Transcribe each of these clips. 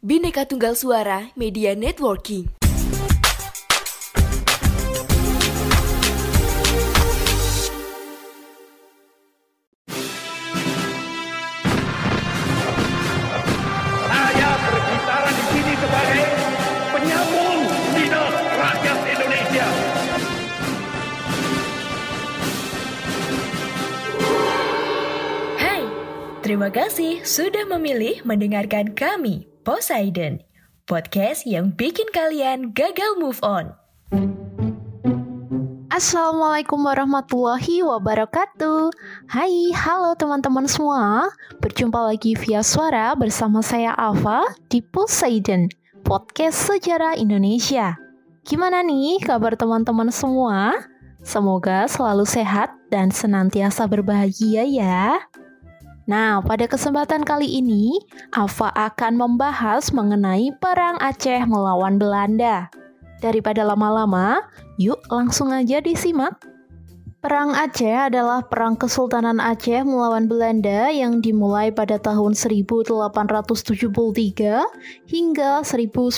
Bhinneka Tunggal Suara Media Networking. Saya berbicara di sini sebagai penyambung lidah rakyat Indonesia. Hai, terima kasih sudah memilih mendengarkan kami, Poseidon, podcast yang bikin kalian gagal move on. Assalamualaikum warahmatullahi wabarakatuh Hai, halo teman-teman semua Berjumpa lagi via suara bersama saya Ava di Poseidon Podcast Sejarah Indonesia Gimana nih kabar teman-teman semua? Semoga selalu sehat dan senantiasa berbahagia ya Nah, pada kesempatan kali ini, Ava akan membahas mengenai Perang Aceh melawan Belanda. Daripada lama-lama, yuk langsung aja disimak. Perang Aceh adalah perang Kesultanan Aceh melawan Belanda yang dimulai pada tahun 1873 hingga 1904.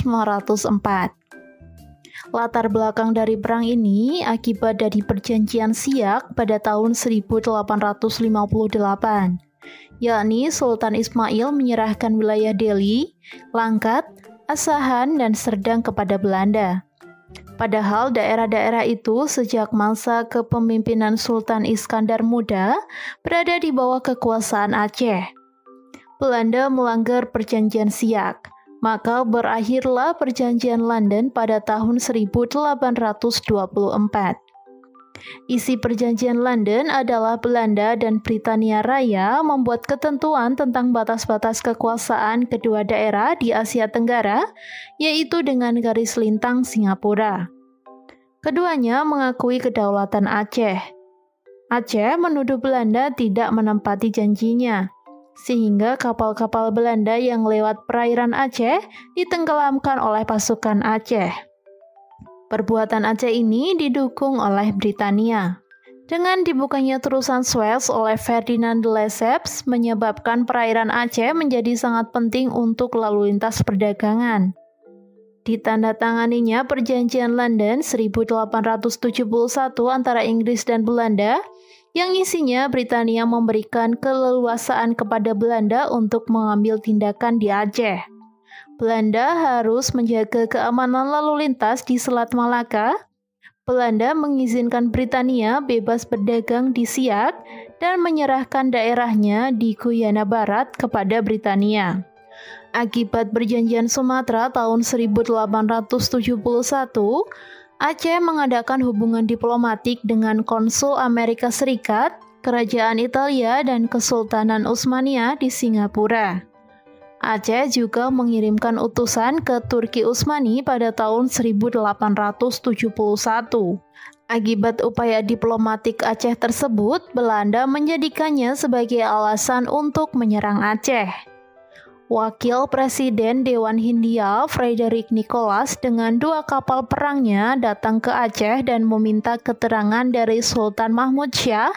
Latar belakang dari perang ini akibat dari perjanjian Siak pada tahun 1858 yakni Sultan Ismail menyerahkan wilayah Delhi, Langkat, Asahan, dan Serdang kepada Belanda. Padahal daerah-daerah itu sejak masa kepemimpinan Sultan Iskandar Muda berada di bawah kekuasaan Aceh. Belanda melanggar perjanjian Siak, maka berakhirlah perjanjian London pada tahun 1824. Isi perjanjian London adalah Belanda dan Britania Raya membuat ketentuan tentang batas-batas kekuasaan kedua daerah di Asia Tenggara, yaitu dengan garis lintang Singapura. Keduanya mengakui kedaulatan Aceh. Aceh menuduh Belanda tidak menempati janjinya, sehingga kapal-kapal Belanda yang lewat perairan Aceh ditenggelamkan oleh pasukan Aceh. Perbuatan Aceh ini didukung oleh Britania. Dengan dibukanya terusan Suez oleh Ferdinand de Lesseps menyebabkan perairan Aceh menjadi sangat penting untuk lalu lintas perdagangan. Ditandatanganinya Perjanjian London 1871 antara Inggris dan Belanda yang isinya Britania memberikan keleluasaan kepada Belanda untuk mengambil tindakan di Aceh. Belanda harus menjaga keamanan lalu lintas di Selat Malaka. Belanda mengizinkan Britania bebas berdagang di Siak dan menyerahkan daerahnya di Guyana Barat kepada Britania. Akibat perjanjian Sumatera tahun 1871, Aceh mengadakan hubungan diplomatik dengan konsul Amerika Serikat, Kerajaan Italia, dan Kesultanan Utsmaniyah di Singapura. Aceh juga mengirimkan utusan ke Turki Utsmani pada tahun 1871. Akibat upaya diplomatik Aceh tersebut, Belanda menjadikannya sebagai alasan untuk menyerang Aceh. Wakil Presiden Dewan Hindia Frederick Nicholas dengan dua kapal perangnya datang ke Aceh dan meminta keterangan dari Sultan Mahmud Syah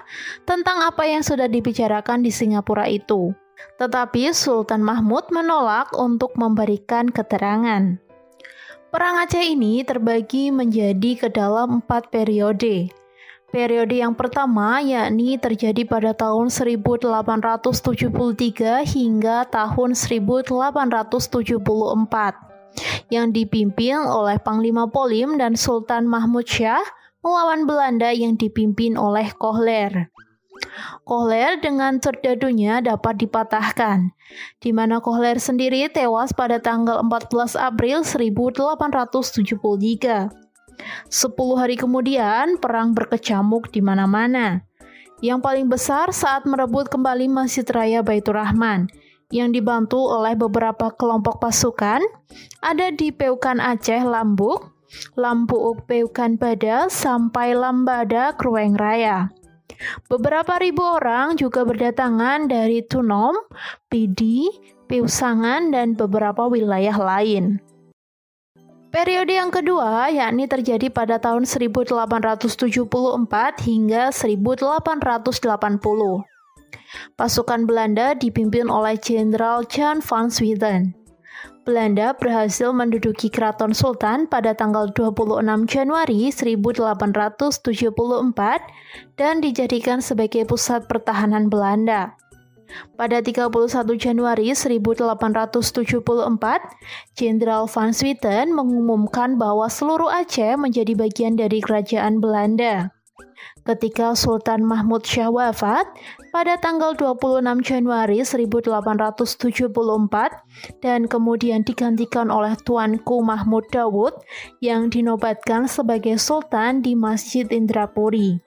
tentang apa yang sudah dibicarakan di Singapura itu. Tetapi Sultan Mahmud menolak untuk memberikan keterangan. Perang Aceh ini terbagi menjadi ke dalam empat periode. Periode yang pertama yakni terjadi pada tahun 1873 hingga tahun 1874 yang dipimpin oleh Panglima Polim dan Sultan Mahmud Syah melawan Belanda yang dipimpin oleh Kohler. Kohler dengan terdadunya dapat dipatahkan, di mana Kohler sendiri tewas pada tanggal 14 April 1873. Sepuluh hari kemudian, perang berkecamuk di mana-mana. Yang paling besar saat merebut kembali Masjid Raya Baitur Rahman, yang dibantu oleh beberapa kelompok pasukan, ada di Peukan Aceh Lambuk, Lampuuk Peukan Bada, sampai Lambada Krueng Raya. Beberapa ribu orang juga berdatangan dari Tunom, Pidi, Piusangan, dan beberapa wilayah lain. Periode yang kedua yakni terjadi pada tahun 1874 hingga 1880. Pasukan Belanda dipimpin oleh Jenderal Jan van Sweden. Belanda berhasil menduduki Keraton Sultan pada tanggal 26 Januari 1874 dan dijadikan sebagai pusat pertahanan Belanda. Pada 31 Januari 1874, Jenderal Van Swieten mengumumkan bahwa seluruh Aceh menjadi bagian dari kerajaan Belanda ketika Sultan Mahmud Syah wafat pada tanggal 26 Januari 1874 dan kemudian digantikan oleh Tuanku Mahmud Dawud yang dinobatkan sebagai Sultan di Masjid Indrapuri.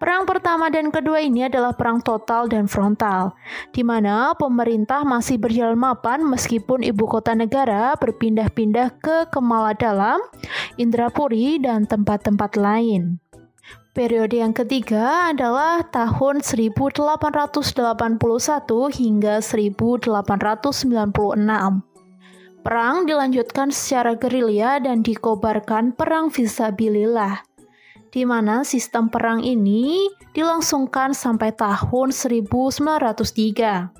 Perang pertama dan kedua ini adalah perang total dan frontal, di mana pemerintah masih berjalan mapan meskipun ibu kota negara berpindah-pindah ke Kemala Dalam, Indrapuri, dan tempat-tempat lain. Periode yang ketiga adalah tahun 1881 hingga 1896. Perang dilanjutkan secara gerilya dan dikobarkan perang visabilillah, di mana sistem perang ini dilangsungkan sampai tahun 1903.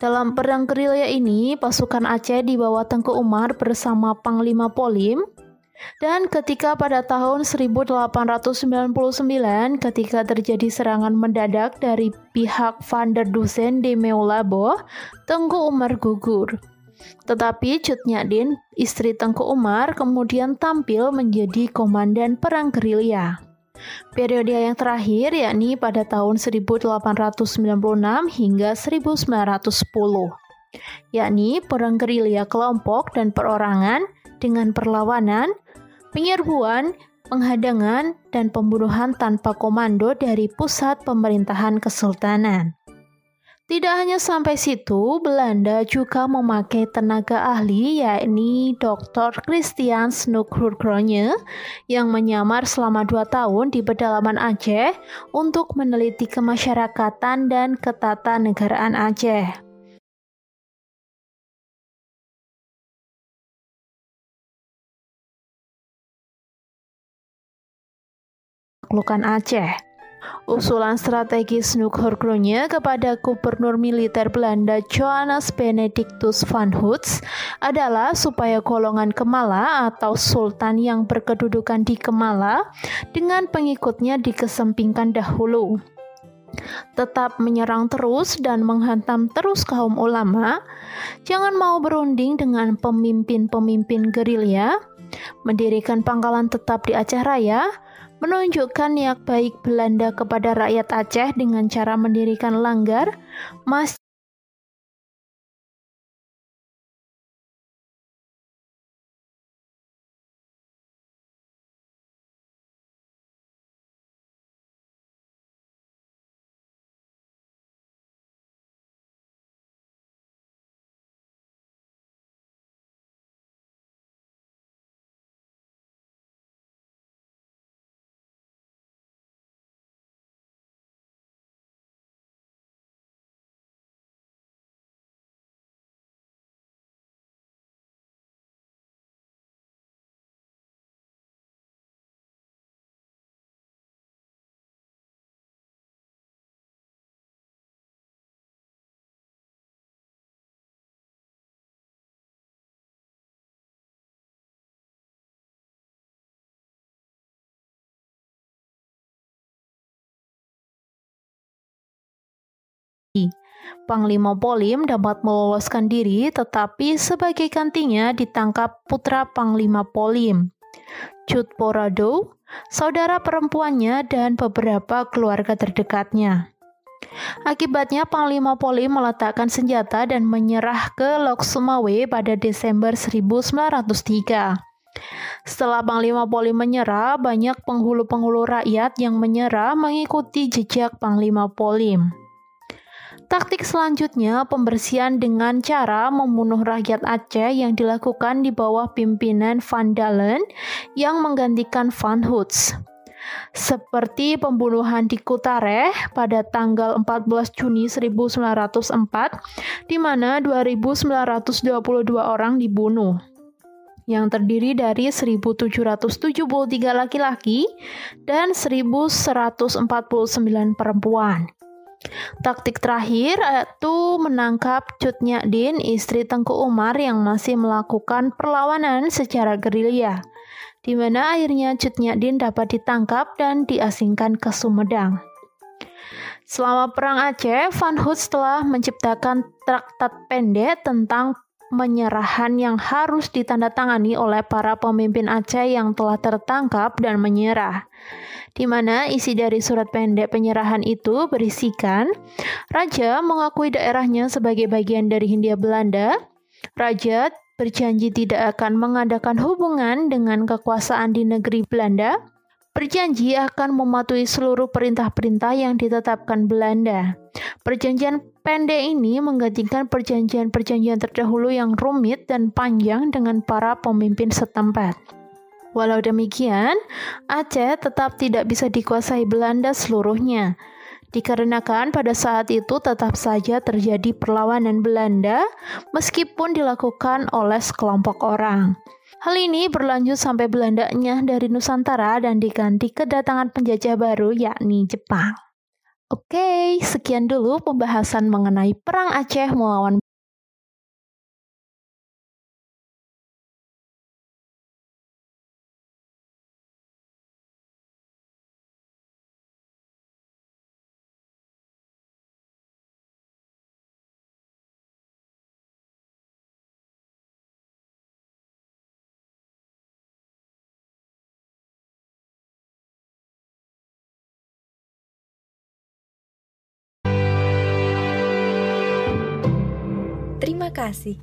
Dalam perang gerilya ini, pasukan Aceh di bawah Tengku Umar bersama Panglima Polim dan ketika pada tahun 1899 ketika terjadi serangan mendadak dari pihak Van der Dusen de Meulabo, Tengku Umar gugur. Tetapi Cut Nyadin, istri Tengku Umar, kemudian tampil menjadi komandan perang gerilya. Periode yang terakhir yakni pada tahun 1896 hingga 1910, yakni perang gerilya kelompok dan perorangan dengan perlawanan, penyerbuan, penghadangan, dan pembunuhan tanpa komando dari pusat pemerintahan kesultanan. Tidak hanya sampai situ, Belanda juga memakai tenaga ahli yakni Dr. Christian Snoekhurkronje yang menyamar selama dua tahun di pedalaman Aceh untuk meneliti kemasyarakatan dan ketatanegaraan Aceh. Penaklukan Aceh. Usulan strategis Nukhorkronya kepada gubernur militer Belanda Johannes Benedictus van Hoots adalah supaya golongan Kemala atau sultan yang berkedudukan di Kemala dengan pengikutnya dikesempingkan dahulu tetap menyerang terus dan menghantam terus kaum ulama, jangan mau berunding dengan pemimpin-pemimpin gerilya, mendirikan pangkalan tetap di Aceh Raya, menunjukkan niat baik Belanda kepada rakyat Aceh dengan cara mendirikan langgar, masjid, Panglima Polim dapat meloloskan diri, tetapi sebagai gantinya ditangkap putra Panglima Polim, Cut Porado, saudara perempuannya, dan beberapa keluarga terdekatnya. Akibatnya Panglima Polim meletakkan senjata dan menyerah ke Lok Sumawe pada Desember 1903. Setelah Panglima Polim menyerah, banyak penghulu-penghulu rakyat yang menyerah mengikuti jejak Panglima Polim. Taktik selanjutnya pembersihan dengan cara membunuh rakyat Aceh yang dilakukan di bawah pimpinan Van Dalen yang menggantikan Van Hoots. Seperti pembunuhan di Kutareh pada tanggal 14 Juni 1904 di mana 2922 orang dibunuh yang terdiri dari 1773 laki-laki dan 1149 perempuan. Taktik terakhir yaitu menangkap Cut Din, istri Tengku Umar yang masih melakukan perlawanan secara gerilya, di mana akhirnya Cut Din dapat ditangkap dan diasingkan ke Sumedang. Selama Perang Aceh, Van Hoots telah menciptakan traktat pendek tentang penyerahan yang harus ditandatangani oleh para pemimpin Aceh yang telah tertangkap dan menyerah di mana isi dari surat pendek penyerahan itu berisikan Raja mengakui daerahnya sebagai bagian dari Hindia Belanda. Raja berjanji tidak akan mengadakan hubungan dengan kekuasaan di negeri Belanda. Berjanji akan mematuhi seluruh perintah-perintah yang ditetapkan Belanda. Perjanjian pendek ini menggantikan perjanjian-perjanjian terdahulu yang rumit dan panjang dengan para pemimpin setempat. Walau demikian, Aceh tetap tidak bisa dikuasai Belanda seluruhnya. Dikarenakan pada saat itu tetap saja terjadi perlawanan Belanda meskipun dilakukan oleh sekelompok orang. Hal ini berlanjut sampai Belandanya dari Nusantara dan diganti kedatangan penjajah baru yakni Jepang. Oke, sekian dulu pembahasan mengenai Perang Aceh melawan kasih.